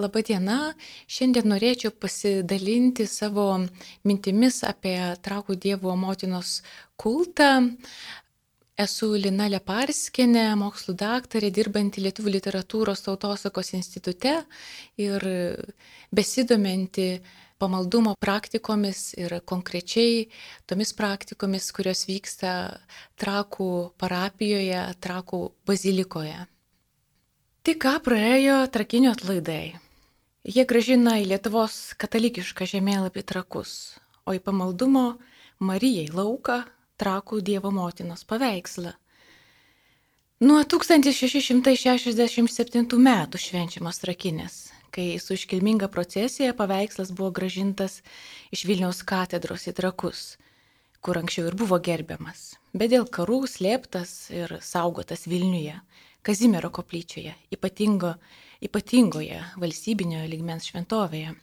Labadiena, šiandien norėčiau pasidalinti savo mintimis apie Trakų Dievo motinos kultą. Esu Lina Leparskinė, mokslų daktarė, dirbanti Lietuvų literatūros tautosakos institute ir besidominti pamaldumo praktikomis ir konkrečiai tomis praktikomis, kurios vyksta Trakų parapijoje, Trakų bazilikoje. Tik ką praėjo trakinio atlaidai. Jie gražina į Lietuvos katalikišką žemėlapį trakus, o į pamaldumo Marijai lauką trakų Dievo motinos paveikslą. Nuo 1667 metų švenčiamas trakinės, kai su iškilminga procesija paveikslas buvo gražintas iš Vilniaus katedros į trakus, kur anksčiau ir buvo gerbiamas, bet dėl karų slėptas ir saugotas Vilniuje, Kazimiero koplyčioje, ypatingo, ypatingoje valstybinio ligmens šventovėje.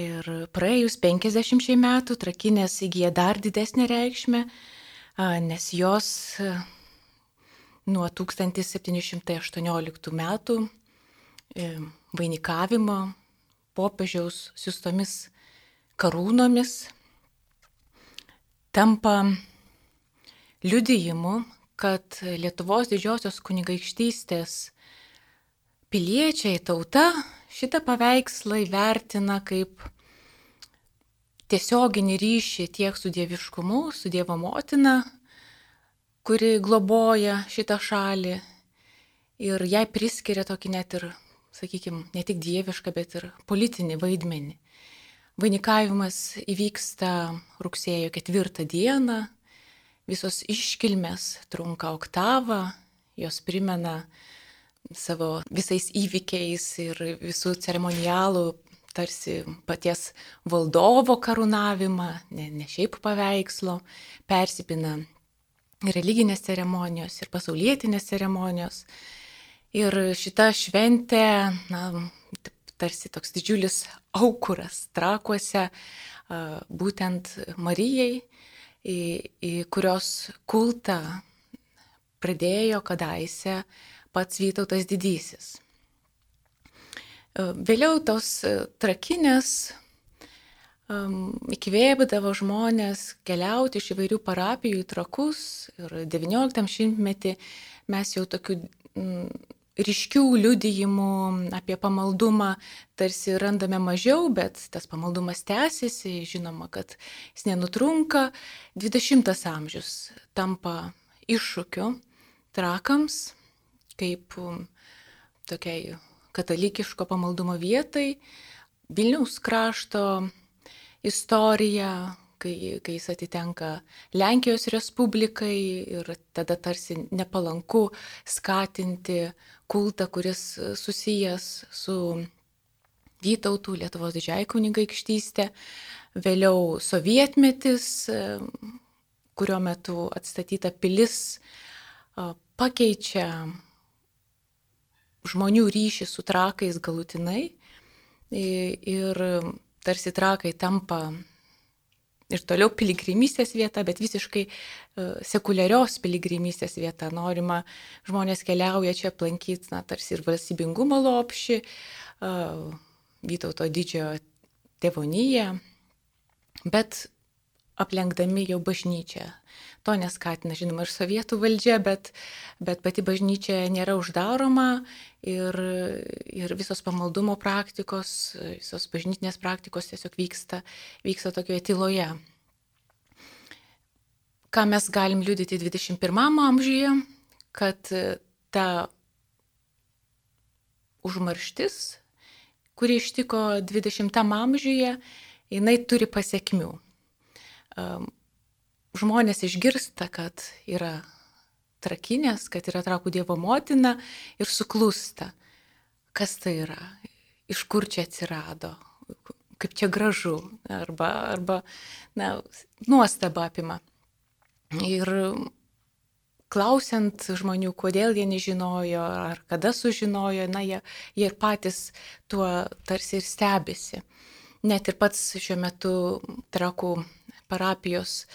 Ir praėjus 50 metų trakinės įgyja dar didesnę reikšmę, nes jos nuo 1718 metų vainikavimo popiežiaus siustomis karūnomis tampa liudijimu, kad Lietuvos didžiosios kunigaikštystės piliečiai, tauta šitą paveikslą įvertina kaip tiesioginį ryšį tiek su dieviškumu, su Dievo motina, kuri globoja šitą šalį ir jai priskiria tokį net ir, sakykime, ne tik dievišką, bet ir politinį vaidmenį. Vainikavimas įvyksta rugsėjo ketvirtą dieną, visos iškilmės trunka oktavą, jos primena savo visais įvykiais ir visų ceremonialų, tarsi paties valdovo karūnavimą, ne, ne šiaip paveikslo, persipina religinės ceremonijos ir pasaulietinės ceremonijos. Ir šita šventė, na, tarsi toks didžiulis aukuras trakuose, būtent Marijai, į, į kurios kultą pradėjo kadaise pats Vytautas Didysis. Vėliau tos trakinės um, įkvėpdavo žmonės keliauti iš įvairių parapijų į trakus ir XIX šimtmetį mes jau tokių mm, ryškių liudijimų apie pamaldumą tarsi randame mažiau, bet tas pamaldumas tęsiasi, žinoma, kad jis nenutrunka. 20 amžius tampa iššūkiu trakams, kaip tokiai katalikiško pamaldumo vietai. Vilniaus krašto istorija, kai, kai jis atitenka Lenkijos Respublikai ir tada tarsi nepalanku skatinti kultą, kuris susijęs su Vytautų Lietuvos didžiai kunigaikštystė, vėliau sovietmetis, kurio metu atstatyta pilis pakeičia žmonių ryšį su trakais galutinai ir tarsi trakai tampa ir toliau piligrimystės vieta, bet visiškai sekuliarios piligrimystės vieta. Norima, žmonės keliauja čia aplankyti, na, tarsi ir valstybingumo lopšį, Vytauto didžiojo tėvonyje, bet aplenkdami jau bažnyčią. To neskatina, žinoma, ir sovietų valdžia, bet, bet pati bažnyčia nėra uždaroma ir, ir visos pamaldumo praktikos, visos bažnytinės praktikos tiesiog vyksta, vyksta tokioje tyloje. Ką mes galim liudyti 21 amžiuje, kad ta užmarštis, kuri ištiko 20 amžiuje, jinai turi pasiekmių žmonės išgirsta, kad yra trakinės, kad yra trakų Dievo motina ir suklūsta. Kas tai yra? Iš kur čia atsirado? Kaip čia gražu? Arba, arba na, nuostaba apima. Ir klausiant žmonių, kodėl jie nežinojo, ar kada sužinojo, na, jie, jie ir patys tuo tarsi ir stebisi. Net ir pats šiuo metu trakų parapijos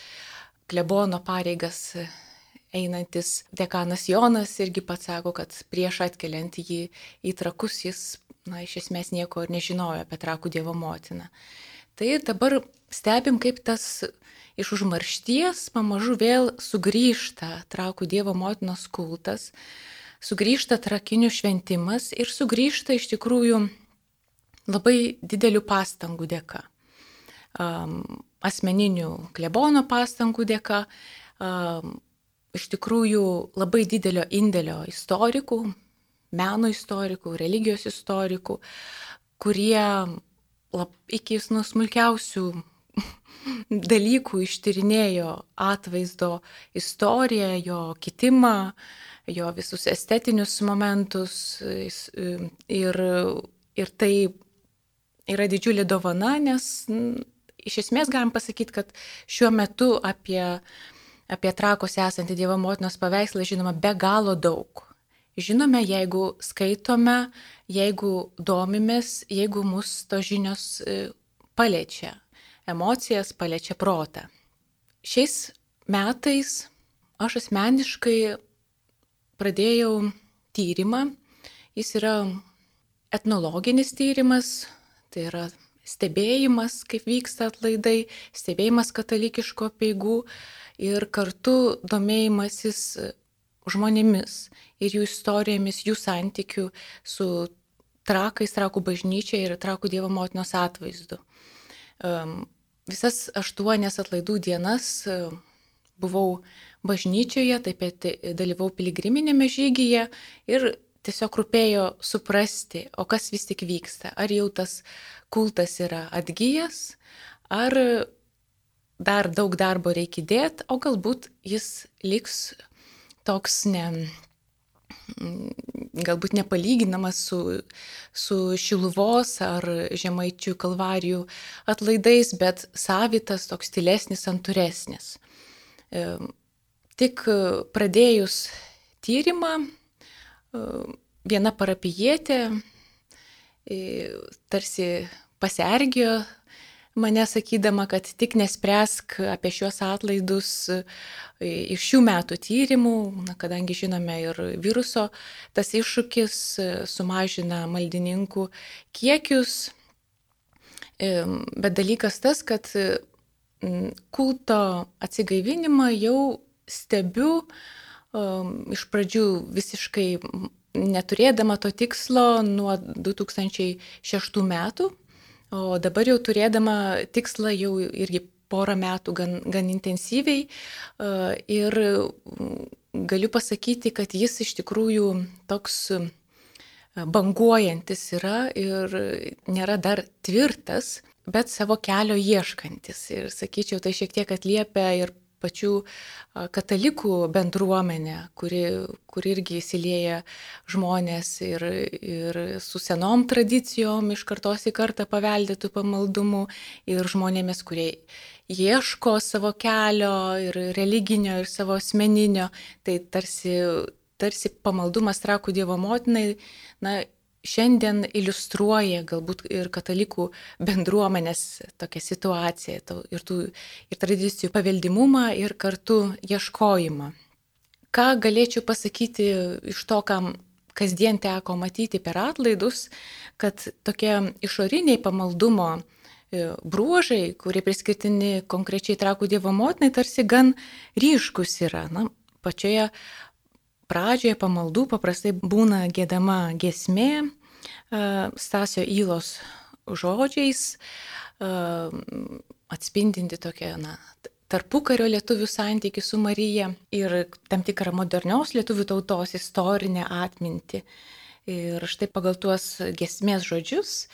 klebono pareigas einantis dekanas Jonas irgi pats sako, kad prieš atkeliant jį į trakus jis na, iš esmės nieko ir nežinojo apie trakų Dievo motiną. Tai dabar stebim, kaip tas iš užmaršties pamažu vėl sugrįžta trakų Dievo motinos kultas, sugrįžta trakinių šventimas ir sugrįžta iš tikrųjų labai didelių pastangų dėka. Um, asmeninių klebono pastangų dėka, iš tikrųjų labai didelio indėlio istorikų, meno istorikų, religijos istorikų, kurie lab, iki nu, smulkiausių dalykų ištyrinėjo atvaizdo istoriją, jo kitimą, jo visus estetinius momentus ir, ir tai yra didžiulė dovana, nes iš esmės galim pasakyti, kad šiuo metu apie, apie trakos esantį Dievo motinos paveikslą žinoma be galo daug. Žinome, jeigu skaitome, jeigu domimės, jeigu mus to žinios e, paliečia, emocijas paliečia protą. Šiais metais aš asmeniškai pradėjau tyrimą. Jis yra etnologinis tyrimas, tai yra stebėjimas, kaip vyksta atlaidai, stebėjimas katalikiško peigų ir kartu domėjimasis žmonėmis ir jų istorijomis, jų santykių su trakais, trakų bažnyčia ir trakų Dievo motinos atvaizdu. Visas aštuonias atlaidų dienas buvau bažnyčioje, taip pat dalyvau piligriminėme žygyje ir tiesiog rūpėjo suprasti, o kas vis tik vyksta. Ar jau tas kultas yra atgyjas, ar dar daug darbo reikia dėti, o galbūt jis liks toks ne, galbūt nepalyginamas su, su Šiluvos ar Žemaičių kalvarijų atlaidais, bet savitas, toks stilesnis, santūresnis. E, tik pradėjus tyrimą, viena parapijietė tarsi pasergėjo mane sakydama, kad tik nespręsk apie šiuos atlaidus iš šių metų tyrimų, na, kadangi žinome ir viruso, tas iššūkis e, sumažina maldininkų kiekius. Bet dalykas tas, kad kulto atsigaivinimą jau stebiu iš pradžių visiškai neturėdama to tikslo nuo 2006 metų, O dabar jau turėdama tikslą jau irgi porą metų gan, gan intensyviai ir galiu pasakyti, kad jis iš tikrųjų toks banguojantis yra ir nėra dar tvirtas, bet savo kelio ieškantis. Ir sakyčiau, tai šiek tiek atliepia ir pačių katalikų bendruomenę, kuri, kuri irgi įsilieja žmonės ir, ir su senom tradicijom iš kartos į kartą paveldėtų pamaldumų ir žmonėmis, kurie ieško savo kelio ir religinio ir savo asmeninio, tai tarsi, tarsi pamaldumas trakų Dievo motinai, na, šiandien iliustruoja galbūt ir katalikų bendruomenės tokią situaciją ir, tų, ir tradicijų paveldimumą ir kartu ieškojimą. Ką galėčiau pasakyti iš to, kam kasdien teko matyti per atlaidus, kad tokie išoriniai pamaldumo e, bruožai, kurie priskirtini konkrečiai trakų Dievo motinai, tarsi gan ryškus yra. Na, pačioje pradžioje pamaldų paprastai būna gėdama gesmė e, Stasio Įlos žodžiais, e, atspindinti tokią na, tarpukario lietuvių santykių su Marija ir tam tikrą modernios lietuvių tautos istorinę atmintį. Ir štai pagal tuos gesmės žodžius,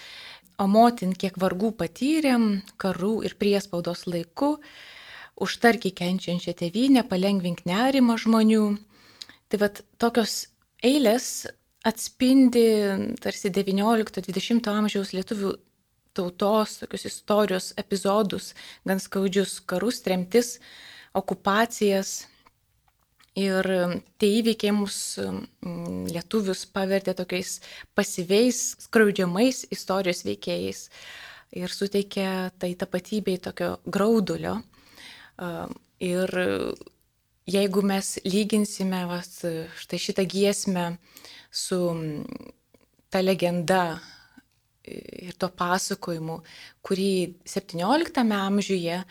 o motin kiek vargų patyrėm, karų ir priespaudos laiku, užtarki kenčiančią tėvynę, palengvink nerimą žmonių, Tai vad tokios eilės atspindi tarsi 19-20 amžiaus lietuvių tautos tokius istorijos epizodus, gan skaudžius karus, tremtis, okupacijas. Ir tie įvykiai mus lietuvius pavertė tokiais pasyviais, skriaudžiamais istorijos veikėjais ir suteikė tai tapatybei tokio graudulio. Ir jeigu mes lyginsime vas, štai šitą giesmę su ta legenda ir to pasakojimu, kurį 17 amžiuje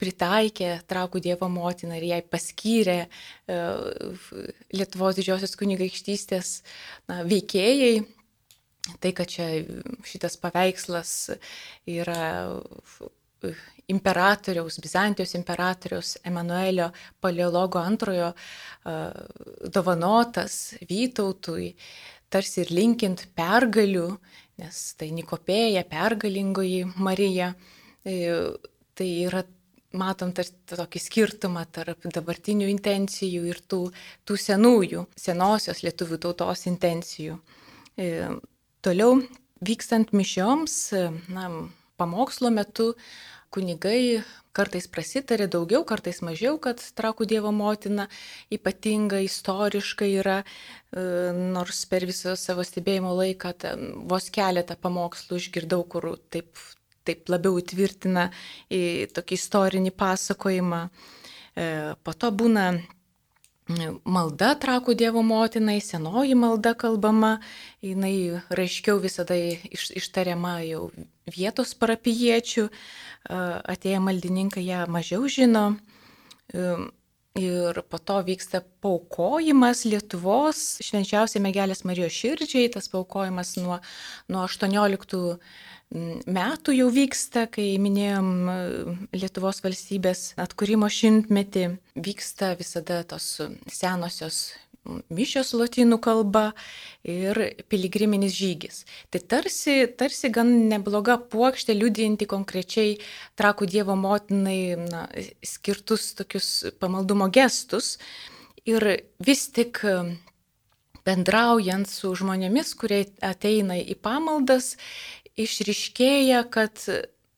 pritaikė Trakų Dievo motina ir jai paskyrė e, Lietuvos didžiosios kunigaikštystės na, veikėjai. Tai, kad čia šitas paveikslas yra imperatoriaus, Bizantijos imperatoriaus Emanuelio Paleologo antrojo dovanotas Vytautui, tarsi ir linkint pergalių, nes tai Nikopėja, pergalingoji Marija. E, tai yra, matom, tarsi tokį skirtumą tarp dabartinių intencijų ir tų, tų senųjų, senosios lietuvių tautos intencijų. E, toliau, vykstant mišioms, na, pamokslo metu kunigai kartais prasitarė daugiau, kartais mažiau, kad trakų Dievo motina ypatinga istoriškai yra, e, nors per visą savo stebėjimo laiką vos keletą pamokslų išgirdau, kur taip, taip labiau įtvirtina į tokį istorinį pasakojimą. E, po to būna malda trakų Dievo motinai, senoji malda kalbama, jinai raiškiau visada iš, ištariama jau vietos parapiečių, atėję maldininkai ją mažiau žino. Ir po to vyksta paukojimas Lietuvos švenčiausiai Megelės Marijos širdžiai, tas paukojimas nuo, nuo 18 metų jau vyksta, kai minėjom e, Lietuvos valstybės atkūrimo šimtmetį, vyksta visada tos senosios mišios lotynų kalba ir piligriminis žygis. Tai tarsi, tarsi gan nebloga puokštė liudinti konkrečiai trakų Dievo motinai na, skirtus tokius pamaldumo gestus. Ir vis tik bendraujant su žmonėmis, kurie ateina į pamaldas, išriškėja, kad,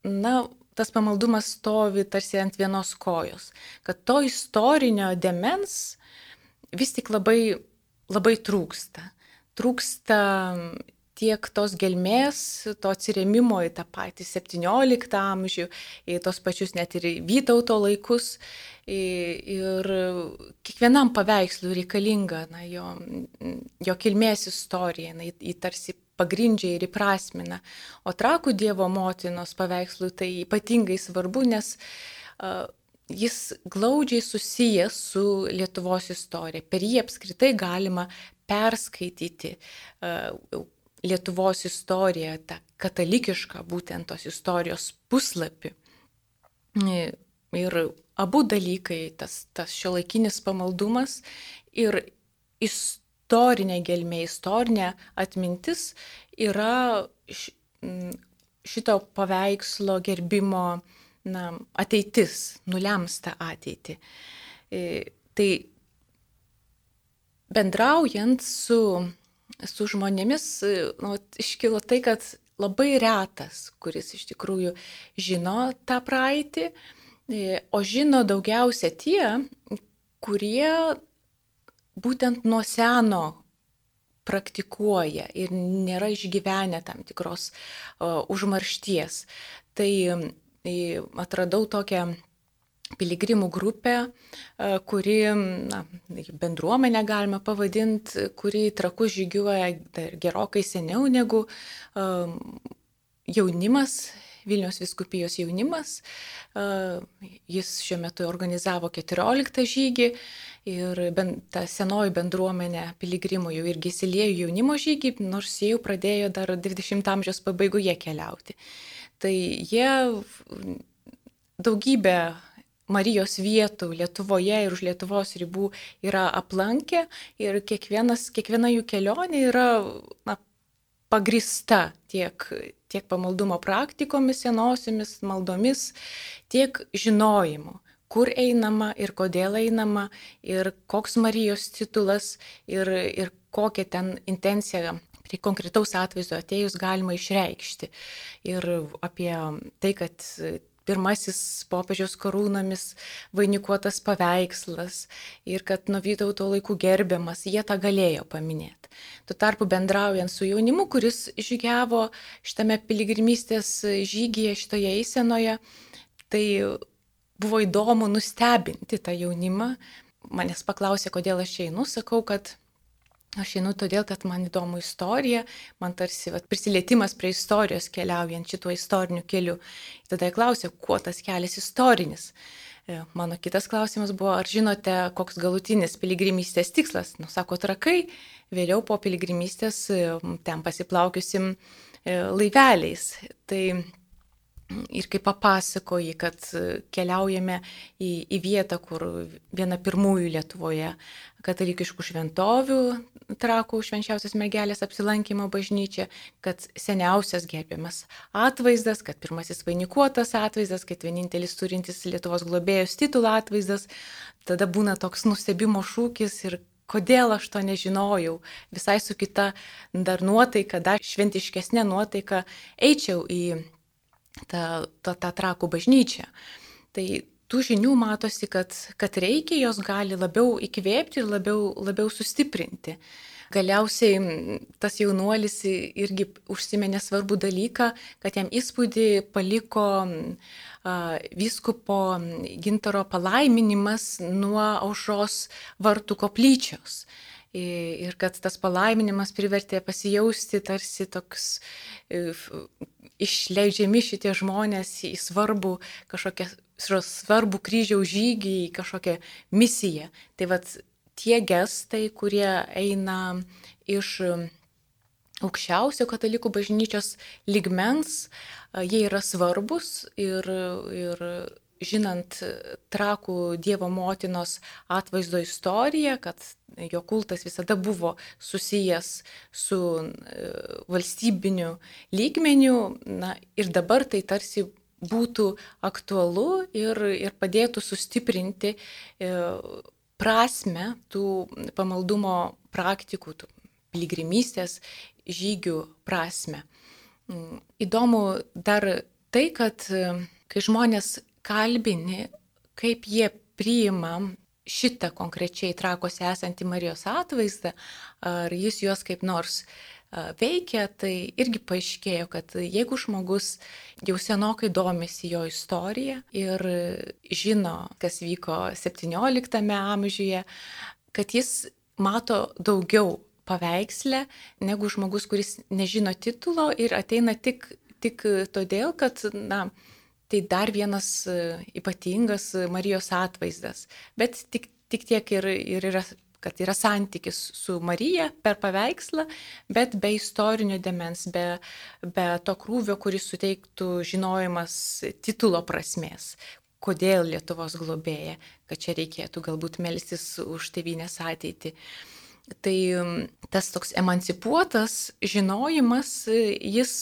na, tas pamaldumas stovi tarsi ant vienos kojos, kad to istorinio demens vis tik labai, labai trūksta. Trūksta tiek tos gelmės, to atsiremimo į tą patį 17 amžių, į tos pačius net ir Vytauto laikus. Ir kiekvienam paveikslui reikalinga na, jo, jo kilmės istorija, na, jį tarsi pagrindžia ir įprasmina. O trakų Dievo motinos paveikslui tai ypatingai svarbu, nes uh, jis glaudžiai susijęs su Lietuvos istorija. Per jį apskritai galima perskaityti uh, Lietuvos istoriją, tą katalikišką būtent tos istorijos puslapį. Ir abu dalykai, tas, tas šiuolaikinis pamaldumas ir istorinė gelmė, istorinė atmintis yra šito paveikslo gerbimo na, ateitis, nulems tą ateitį. E, tai bendraujant su, su žmonėmis, nu, iškilo tai, kad labai retas, kuris iš tikrųjų žino tą praeitį, e, o žino daugiausia tie, kurie būtent nuo seno praktikuoja ir nėra išgyvenę tam tikros uh, užmaršties. Tai atradau tokią piligrimų grupę, uh, kuri, na, bendruomenę galime pavadinti, kuri trakus žygiuoja gerokai seniau negu uh, jaunimas Vilnius viskupijos jaunimas. Jis šiuo metu organizavo 14 žygį ir ben, ta senoji bendruomenė piligrimų jau irgi įsilėjo jaunimo žygį, nors jie jau pradėjo dar 20 amžiaus pabaigoje keliauti. Tai jie daugybę Marijos vietų Lietuvoje ir už Lietuvos ribų yra aplankę ir kiekviena jų kelionė yra na, pagrista tiek, tiek pamaldumo praktikomis senosiomis maldomis, tiek žinojimu, kur einama ir kodėl einama ir koks Marijos titulas ir, ir kokią ten intenciją prie konkretaus atvaizdo atėjus galima išreikšti. Ir apie tai, kad pirmasis popiežiaus karūnomis vainikuotas paveikslas ir kad nuo Vytauto laikų gerbiamas, jie tą galėjo paminėti. Tuo tarpu bendraujant su jaunimu, kuris žygiavo šitame piligrimystės žygyje, šitoje eisenoje, tai buvo įdomu nustebinti tą jaunimą. Manęs paklausė, kodėl aš einu, sakau, kad Aš einu todėl, kad man įdomu istorija, man tarsi vat, prisilietimas prie istorijos keliaujant šituo istoriniu keliu. Tada jie klausė, kuo tas kelias istorinis. E, mano kitas klausimas buvo, ar žinote, koks galutinis piligrimystės tikslas? Nu, sako, trakai, vėliau po piligrimystės e, ten pasiplaukiusim e, laiveliais. Tai ir kaip papasakoji, kad keliaujame į, į vietą, kur viena pirmųjų Lietuvoje katalikiškų šventovių, trakų švenčiausios mergelės apsilankimo bažnyčia, kad seniausias gerbiamas atvaizdas, kad pirmasis vainikuotas atvaizdas, kad vienintelis turintis Lietuvos globėjos titulą atvaizdas, tada būna toks nustebimo šūkis ir kodėl aš to nežinojau, visai su kita dar nuotaika, dar šventiškesnė nuotaika, eičiau į tą, tą, tą trakų bažnyčią. Tai tų žinių matosi, kad, kad reikia, jos gali labiau įkvėpti ir labiau, labiau sustiprinti. Galiausiai tas jaunuolis irgi užsiminė svarbų dalyką, kad jam įspūdį paliko vyskupo gintaro palaiminimas nuo aušros vartų koplyčios ir kad tas palaiminimas privertė pasijausti tarsi toks išleidžiami šitie žmonės į svarbų kažkokią svarbų kryžiaus žygį, į kažkokią misiją. Tai vad tie gestai, kurie eina iš aukščiausio katalikų bažnyčios ligmens, jie yra svarbus ir, ir žinant trakų Dievo motinos atvaizdo istoriją, kad jo kultas visada buvo susijęs su e, valstybiniu lygmeniu, na ir dabar tai tarsi būtų aktualu ir, ir padėtų sustiprinti e, prasme tų pamaldumo praktikų, tų piligrimystės žygių prasme. Mm, įdomu dar tai, kad e, kai žmonės kalbini, kaip jie priima šitą konkrečiai trakose esantį Marijos atvaizdą, ar jis juos kaip nors veikia, tai irgi paaiškėjo, kad jeigu žmogus jau senokai domisi jo istorija ir žino, kas vyko 17 amžiuje, kad jis mato daugiau paveikslę negu žmogus, kuris nežino titulo ir ateina tik, tik todėl, kad, na, tai dar vienas e, ypatingas Marijos atvaizdas. Bet tik, tik tiek ir, ir yra kad yra santykis su Marija per paveikslą, bet be istorinio demens, be, be to krūvio, kuris suteiktų žinojimas titulo prasmės. Kodėl Lietuvos globėja, kad čia reikėtų galbūt melstis už tevinės ateitį. Tai tas toks emancipuotas žinojimas, jis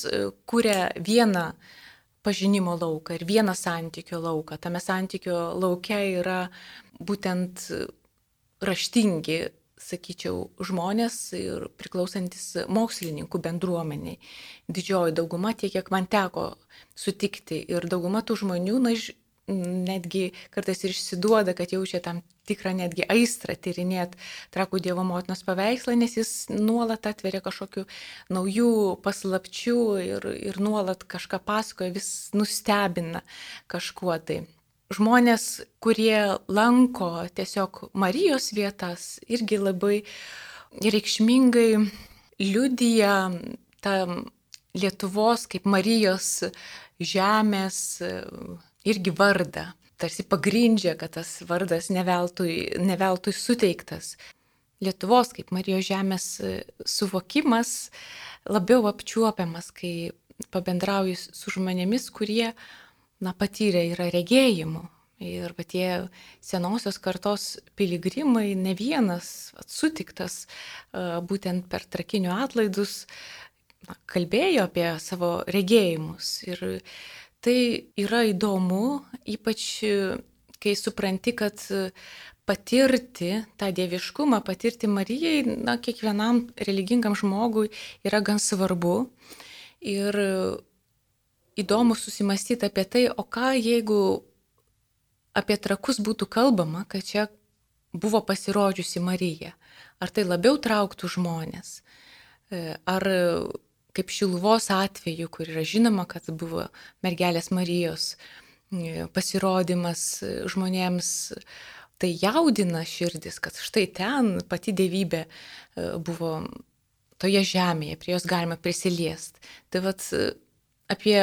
kuria vieną uh, pažinimo lauką ir vieną santykio lauką. Tame santykio laukia yra būtent raštingi, sakyčiau, žmonės ir priklausantis mokslininkų bendruomeniai. Didžioji dauguma, tiek kiek man teko sutikti ir dauguma tų žmonių, na, netgi kartais ir išsiduoda, kad jaučia tam tikrą netgi aistrą tyrinėti trakų Dievo motinos paveikslą, nes jis nuolat atveria kažkokių naujų paslapčių ir, ir nuolat kažką pasakoja, vis nustebina kažkuo tai. Žmonės, kurie lanko tiesiog Marijos vietas, irgi labai reikšmingai liudyja tą Lietuvos kaip Marijos žemės irgi vardą, tarsi pagrindžia, kad tas vardas neveltui, neveltui suteiktas. Lietuvos kaip Marijos žemės e, suvokimas labiau apčiuopiamas, kai pabendrauju su žmonėmis, kurie na, patyrė yra regėjimų. Ir tie senosios kartos piligrimai, ne vienas sutiktas e, būtent per trakinių atlaidus, na, kalbėjo apie savo regėjimus. Ir Tai yra įdomu, ypač kai supranti, kad patirti tą dieviškumą, patirti Marijai, na, kiekvienam religingam žmogui yra gan svarbu. Ir įdomu susimastyti apie tai, o ką jeigu apie trakus būtų kalbama, kad čia buvo pasirodžiusi Marija. Ar tai labiau trauktų žmonės? Ar kaip Šiluvos atveju, kur yra žinoma, kad buvo mergelės Marijos e, pasirodymas žmonėms, tai jaudina širdis, kad štai ten pati dievybė buvo toje žemėje, prie jos galima prisiliesti. Tai vad apie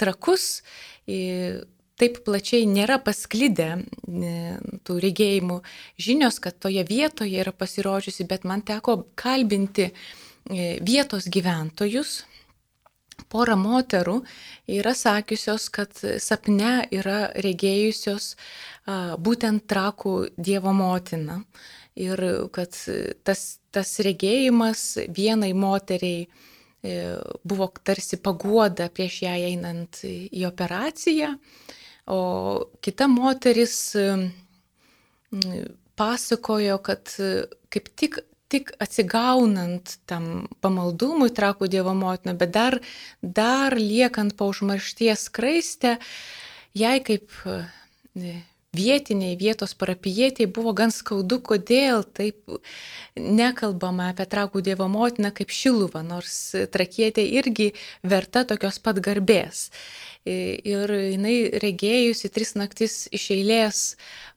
trakus taip plačiai nėra pasklidę tų regėjimų žinios, kad toje vietoje yra pasirodžiusi, bet man teko kalbinti vietos gyventojus. Pora moterų yra sakiusios, kad sapne yra regėjusios būtent trakų Dievo motiną ir kad tas, tas regėjimas vienai moteriai e, buvo tarsi paguoda prieš ją einant į operaciją, o kita moteris pasakojo, kad kaip tik, tik atsigaunant tam pamaldumui trakų Dievo motiną, bet dar, dar liekant po užmaršties kraistę, jai kaip vietiniai vietos parapijietiai buvo gan skaudu, kodėl taip nekalbama apie trakų Dievo motiną kaip šiluvą, nors trakietė irgi verta tokios pat garbės. Ir jinai regėjusi tris naktis iš eilės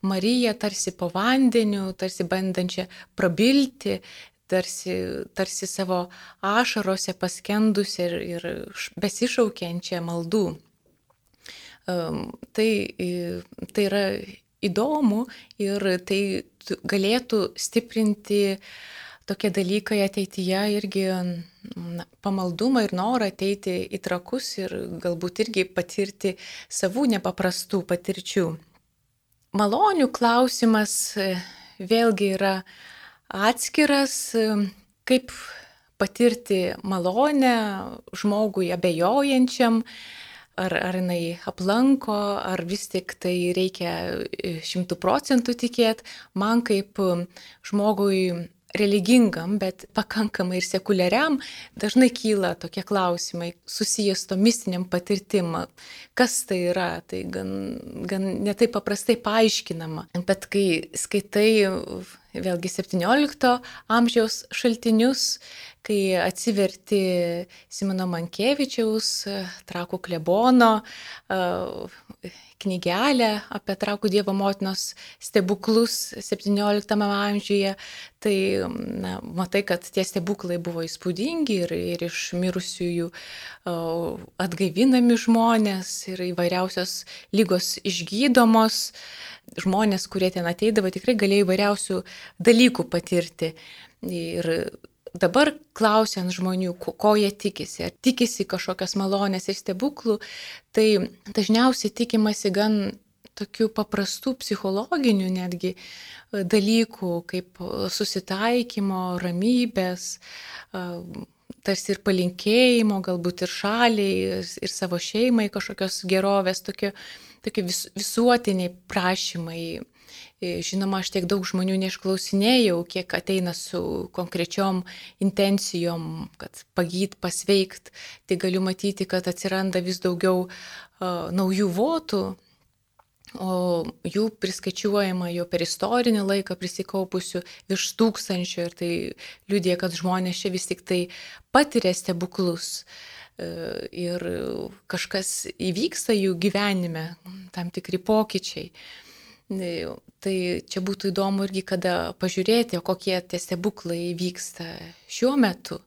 Mariją tarsi po vandeniu, tarsi bandančią prabilti, tarsi, tarsi savo ašarose paskendusi ir, ir besišaukiančią maldų. Tai, tai yra įdomu ir tai galėtų stiprinti tokie dalykai ateityje irgi na, pamaldumą ir norą ateiti į trakus ir galbūt irgi patirti savų nepaprastų patirčių. Malonių klausimas e, vėlgi yra atskiras, kaip patirti malonę žmogui abejojančiam, ar, ar jinai aplanko, ar vis tik tai reikia e, šimtų procentų tikėti. Man kaip žmogui religingam, bet pakankamai ir sekuliariam, dažnai kyla tokie klausimai susijęs to mistiniam patirtim. Kas tai yra, tai gan, gan netai paprastai paaiškinama. Bet kai skaitai vėlgi 17 amžiaus šaltinius, kai atsiverti Simono Mankievičiaus, Trakų klebono knygelę apie Trakų Dievo motinos stebuklus 17 amžiuje, tai na, matai, kad tie stebuklai buvo įspūdingi ir, ir iš mirusiųjų atgaivinami žmonės ir įvairiausios lygos išgydomos. Žmonės, kurie ten ateidavo, tikrai galėjo įvairiausių dalykų patirti. Ir dabar klausiant žmonių, ko, jie tikisi, ar tikisi kažkokios malonės ir stebuklų, tai dažniausiai tikimasi gan tokių paprastų psichologinių netgi e, dalykų, kaip susitaikymo, ramybės, e, tarsi ir palinkėjimo, galbūt ir šaliai, ir savo šeimai kažkokios gerovės, tokie, tokie vis, visuotiniai prašymai E, žinoma, aš tiek daug žmonių neišklausinėjau, kiek ateina su konkrečiom intencijom, kad pagyt, pasveikt. Tai galiu matyti, kad atsiranda vis daugiau uh, naujų votų, o jų priskaičiuojama jau per istorinį laiką prisikaupusių virš tūkstančių ir tai liūdė, kad žmonės čia vis tik tai patiria stebuklus e, ir kažkas įvyksta jų gyvenime, tam tikri pokyčiai. Tai čia būtų įdomu irgi kada pažiūrėti, kokie tie stebuklai vyksta šiuo metu.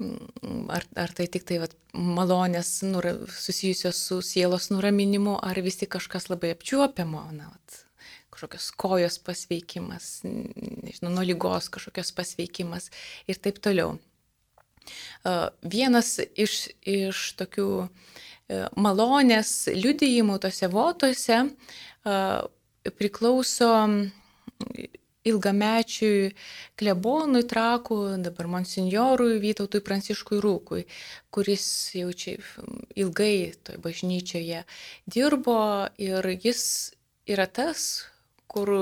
Ar, ar tai tik tai vat, malonės nura, susijusios su sielos nuraminimu, ar vis tik kažkas labai apčiuopiamo, na, vat, kažkokios kojos pasveikimas, nežinau, nuo lygos kažkokios pasveikimas ir taip toliau. Vienas iš, iš tokių e, malonės liudijimų tose votose priklauso ilgamečiui klebonui trakų, dabar monsinjorui Vytautui Pranciškui Rūkui, kuris jau čia ilgai toj bažnyčioje dirbo ir jis yra tas, kur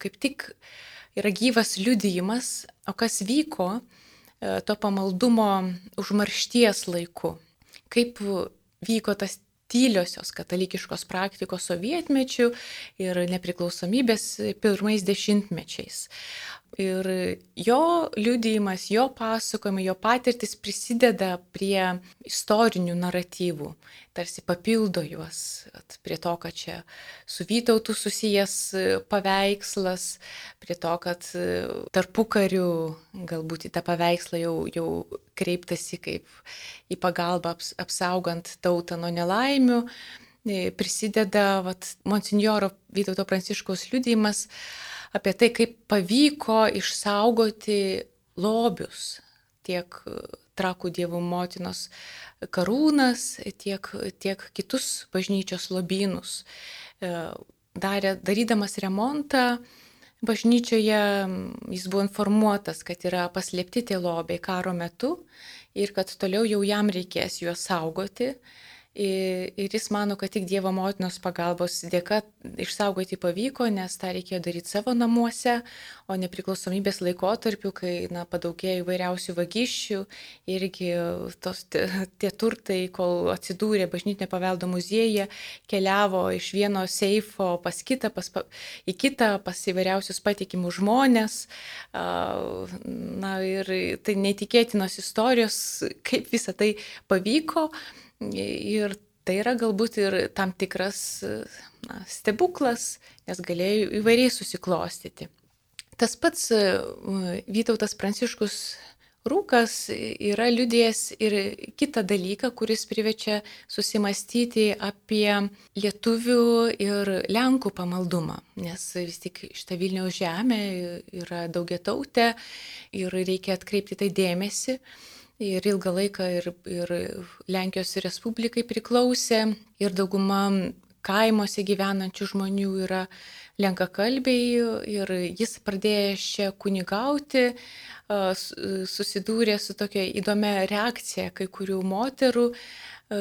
kaip tik yra gyvas liudijimas, o kas vyko e, to pamaldumo užmaršties laiku. Kaip vyko tas tyliosios katalikiškos praktikos sovietmečių ir nepriklausomybės pirmais dešimtmečiais. Ir jo liudijimas, jo pasakojimai, jo patirtis prisideda prie istorinių naratyvų, tarsi papildo juos prie to, kad čia su Vytautu susijęs paveikslas, prie to, kad tarpu karių galbūt į tą paveikslą jau, jau kreiptasi kaip į pagalbą aps, apsaugant tautą nuo nelaimių. Prisideda vat, monsinjoro Vytauto Pranciškaus liudijimas apie tai, kaip pavyko išsaugoti lobius tiek trakų dievų motinos karūnas, tiek, tiek kitus bažnyčios lobynus. E, darė, darydamas remontą bažnyčioje jis buvo informuotas, kad yra paslėpti tie lobiai karo metu ir kad toliau jau jam reikės juos saugoti. Ir jis mano, kad tik Dievo motinos pagalbos dėka išsaugoti pavyko, nes tą reikėjo daryti savo namuose, o nepriklausomybės laikotarpiu, kai na, padaugėjo įvairiausių vagysčių irgi tos, tie turtai, kol atsidūrė bažnytinė paveldo muziejuje, keliavo iš vieno seifo pas kitą, pas, į kitą, pas įvairiausius patikimus žmonės. Na ir tai neįtikėtinos istorijos, kaip visą tai pavyko. Ir tai yra galbūt ir tam tikras na, stebuklas, nes galėjo įvairiai susiklostyti. Tas pats e, Vytautas Pranciškus Rūkas yra liudėjęs ir kitą dalyką, kuris privečia susimastyti apie lietuvių ir lenkų pamaldumą, nes vis tik šitą Vilniaus žemę yra daugia tautė ir reikia atkreipti tai dėmesį ir ilgą laiką ir, ir Lenkijos Respublikai priklausė. Ir dauguma kaimuose gyvenančių žmonių yra lenkakalbiai ir jis pradėjęs čia kunigauti, susidūrė su tokia įdomia reakcija kai kurių moterų,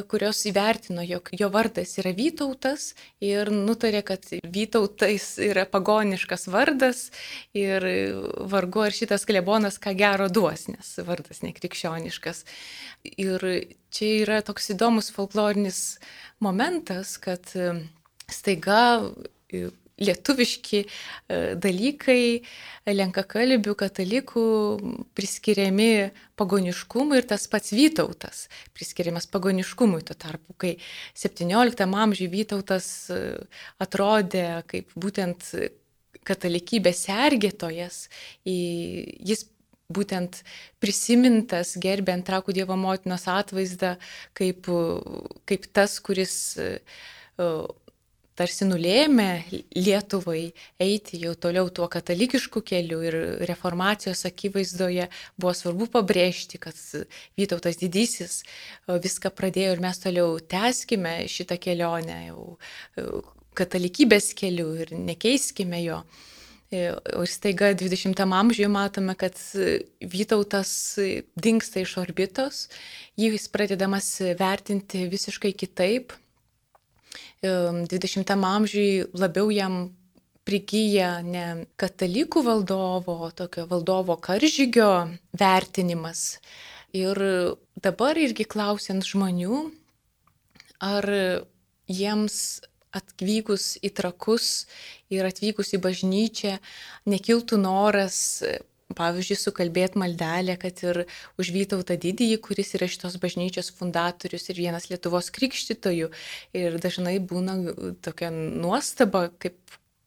kurios įvertino, jog jo vardas yra Vytautas ir nutarė, kad Vytautais yra pagoniškas vardas ir vargu ar šitas klebonas ką gero duos, nes vardas nekrikščioniškas. Ir čia yra toks įdomus folklorinis momentas, kad e, staiga lietuviški e, dalykai lenkakalbių katalikų priskiriami pagoniškumui ir tas pats Vytautas priskiriamas pagoniškumui. Tuo tarpu, kai 17 amžiuje Vytautas e, atrodė kaip būtent katalikybės sergėtojas, jis būtent prisimintas gerbent trakų Dievo motinos atvaizdą kaip, kaip tas, kuris e, tarsi nulėmė Lietuvai eiti jau toliau tuo katalikišku keliu ir reformacijos akivaizdoje buvo svarbu pabrėžti, kad Vytautas didysis viską pradėjo ir mes toliau tęskime šitą kelionę jau katalikybės keliu ir nekeiskime jo. O staiga 20 amžiuje matome, kad Vytautas dinksta iš orbitos, jis pradedamas vertinti visiškai kitaip 20 amžiui labiau jam prigyja ne katalikų valdovo, tokio valdovo karžygio vertinimas. Ir dabar irgi klausiant žmonių, ar jiems atvykus į trakus ir atvykus į bažnyčią nekiltų noras pavyzdžiui, sukalbėti maldelę, kad ir už Vytautą didįjį, kuris yra šitos bažnyčios fundatorius ir vienas Lietuvos krikštytojų. Ir dažnai būna tokia nuostaba, kaip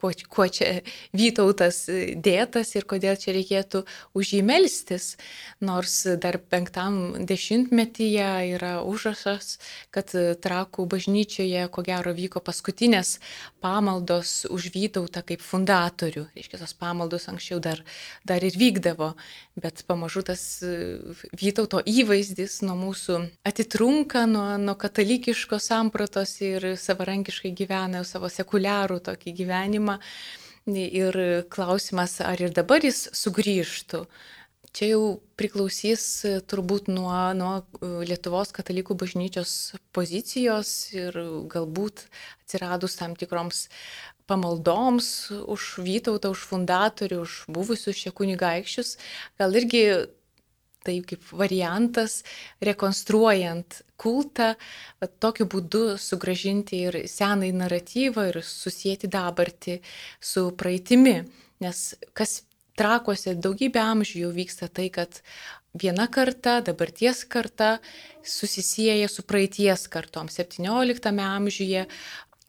kuo, kuo čia Vytautas dėtas ir kodėl čia reikėtų už jį melstis. Nors dar penktam dešimtmetyje yra užrašas, kad trakų bažnyčioje ko gero vyko paskutinės pamaldos už Vytautą kaip fundatorių. Reiškia, tos pamaldos anksčiau dar, dar ir vykdavo, bet pamažu tas Vytauto įvaizdis nuo mūsų atitrunka nuo, nuo katalikiškos sampratos ir savarankiškai gyvena savo sekuliarų tokį gyvenimą gyvenimą. Ir klausimas, ar ir dabar jis sugrįžtų. Čia jau priklausys turbūt nuo, nuo Lietuvos katalikų bažnyčios pozicijos ir galbūt atsiradus tam tikroms pamaldoms už Vytautą, už fundatorių, už buvusius šie kunigaikščius, gal irgi tai kaip variantas, rekonstruojant kultą, tokiu būdu sugražinti ir senai naratyvą ir susijęti dabartį su praeitimi. Nes kas trakuose daugybę amžių jau vyksta tai, kad viena karta, dabarties karta susisieja su praeities kartom. 17 amžiuje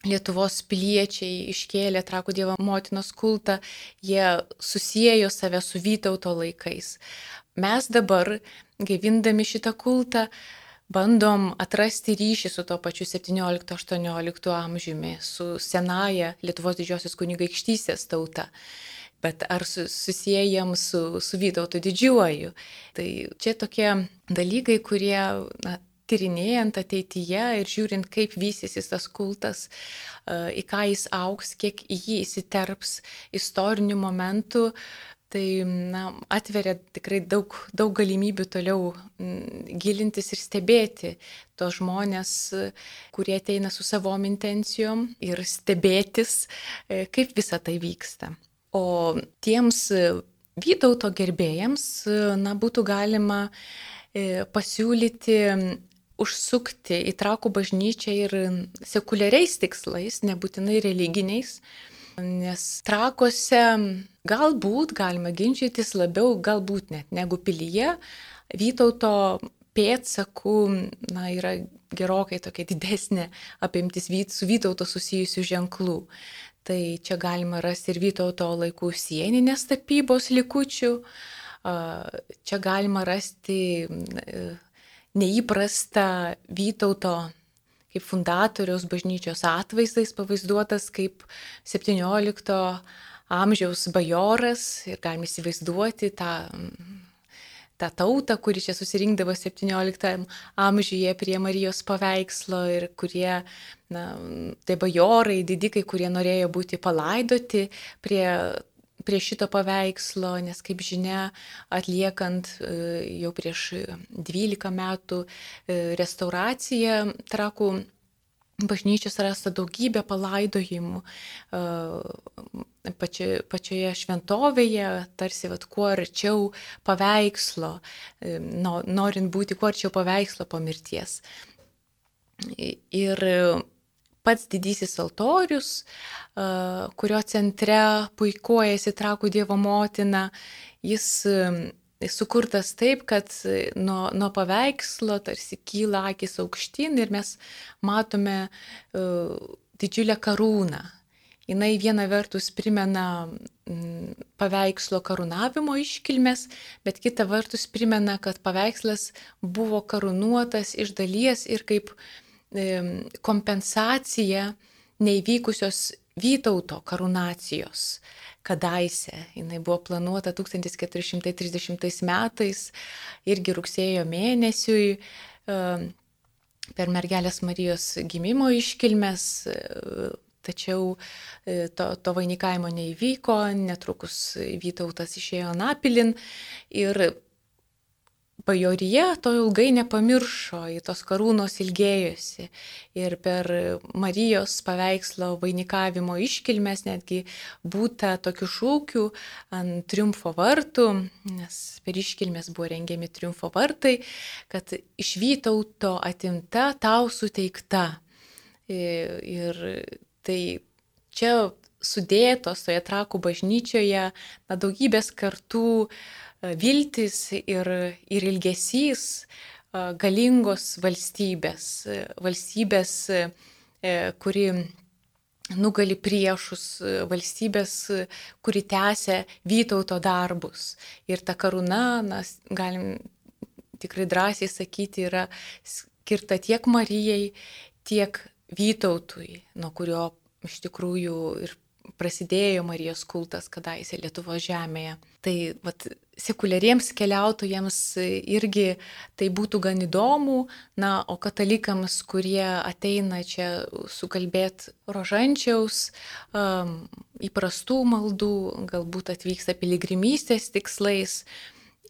Lietuvos piliečiai iškėlė Trakų Dievo motinos kultą, jie susijęjo save su Vytauto laikais. Mes dabar, gaivindami šitą kultą, bandom atrasti ryšį su to pačiu 17-18 amžiumi, su senaja Lietuvos didžiosios kunigaikštystės tauta bet ar su, susijęjam su, su Vytautu didžiuoju. Tai čia tokie dalykai, kurie na, tyrinėjant ateityje ir žiūrint, kaip vystysis tas kultas, į ką jis auks, kiek į jį įsiterps istorinių momentų, tai na, atveria tikrai daug, daug galimybių toliau gilintis ir stebėti tos žmonės, kurie ateina su savom intencijom ir stebėtis, e, kaip visa tai vyksta. O tiems Vytauto gerbėjams, na, būtų galima e, pasiūlyti užsukti į trakų bažnyčią ir sekuliariais tikslais, nebūtinai religiniais, nes trakuose galbūt galima ginčytis labiau, galbūt net negu pilyje, Vytauto pėdsakų na, yra gerokai tokia didesnė apimtis su Vytauto susijusių ženklų. Tai čia galima rasti ir Vytauto laikų sieninės tapybos likučių, čia galima rasti neįprasta Vytauto kaip fundatoriaus bažnyčios atvaizdais pavaizduotas kaip 17 amžiaus bajoras ir galime įsivaizduoti tą, tą tautą, kuri čia susirinkdavo 17 amžiuje prie Marijos paveikslo ir kurie, na, tai bajorai, didikai, kurie norėjo būti palaidoti prie prie šito paveikslo, nes kaip žinia, atliekant e, jau prieš 12 metų e, restauraciją trakų bažnyčios rasta daugybė palaidojimų e, pačioje, pačioje šventovėje, tarsi vat, kuo arčiau paveikslo, norint būti kuo arčiau paveikslo po mirties. Ir pats didysis altorius, kurio centre puikuojasi trakų Dievo motina, jis sukurtas taip, kad nuo, nuo paveikslo tarsi kyla akis aukštyn ir mes matome uh, didžiulę karūną. Jis viena vertus primena paveikslo karūnavimo iškilmės, bet kita vertus primena, kad paveikslas buvo karūnuotas iš dalies ir kaip uh, kompensacija neįvykusios Vytauto karūnacijos kadaise. Jis buvo planuota 1430 metais, irgi rugsėjo mėnesiui per mergelės Marijos gimimo iškilmes, tačiau e, to, to vainikavimo neįvyko, netrukus Vytautas išėjo Napilin ir bajorija to ilgai nepamiršo, į tos karūnos ilgėjosi. Ir per Marijos paveikslo vainikavimo iškilmes netgi būta tokių šūkių ant triumfo vartų, nes per iškilmes buvo rengiami triumfo vartai, kad iš Vytauto atimta tau suteikta. Ir tai čia sudėtos toje trakų bažnyčioje na, daugybės kartų uh, viltis ir, ir ilgesys galingos valstybės, valstybės, kuri nugali priešus, valstybės, kuri tęsia Vytauto darbus. Ir ta karūna, mes galim tikrai drąsiai sakyti, yra skirta tiek Marijai, tiek Vytautui, nuo kurio iš tikrųjų ir prasidėjo Marijos kultas kadaise Lietuvo žemėje. Tai vat, sekuliariems keliautojams irgi tai būtų gan įdomu, na, o katalikams, kurie ateina čia sukalbėti rožančiaus, um, įprastų maldų, galbūt atvyksta piligrimystės tikslais,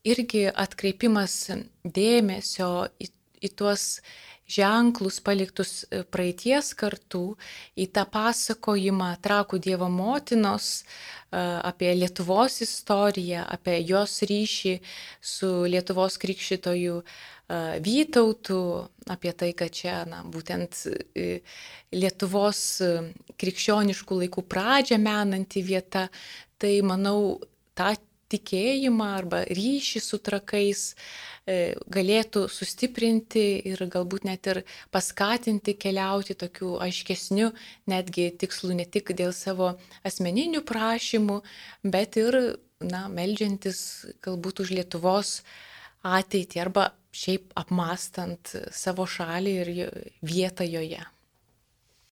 irgi atkreipimas dėmesio į, į tuos ženklus paliktus e, praeities kartų, į tą pasakojimą trakų Dievo motinos e, apie Lietuvos istoriją, apie jos ryšį su Lietuvos krikščitoju e, Vytautu, apie tai, kad čia na, būtent Lietuvos krikščioniškų laikų pradžią menanti vieta, tai manau, tą tikėjimą arba ryšį su trakais e, galėtų sustiprinti ir galbūt net ir paskatinti keliauti tokiu aiškesniu, netgi tikslu ne tik dėl savo asmeninių prašymų, bet ir, na, melžiantis galbūt už Lietuvos ateitį arba šiaip apmastant savo šalį ir vietą joje.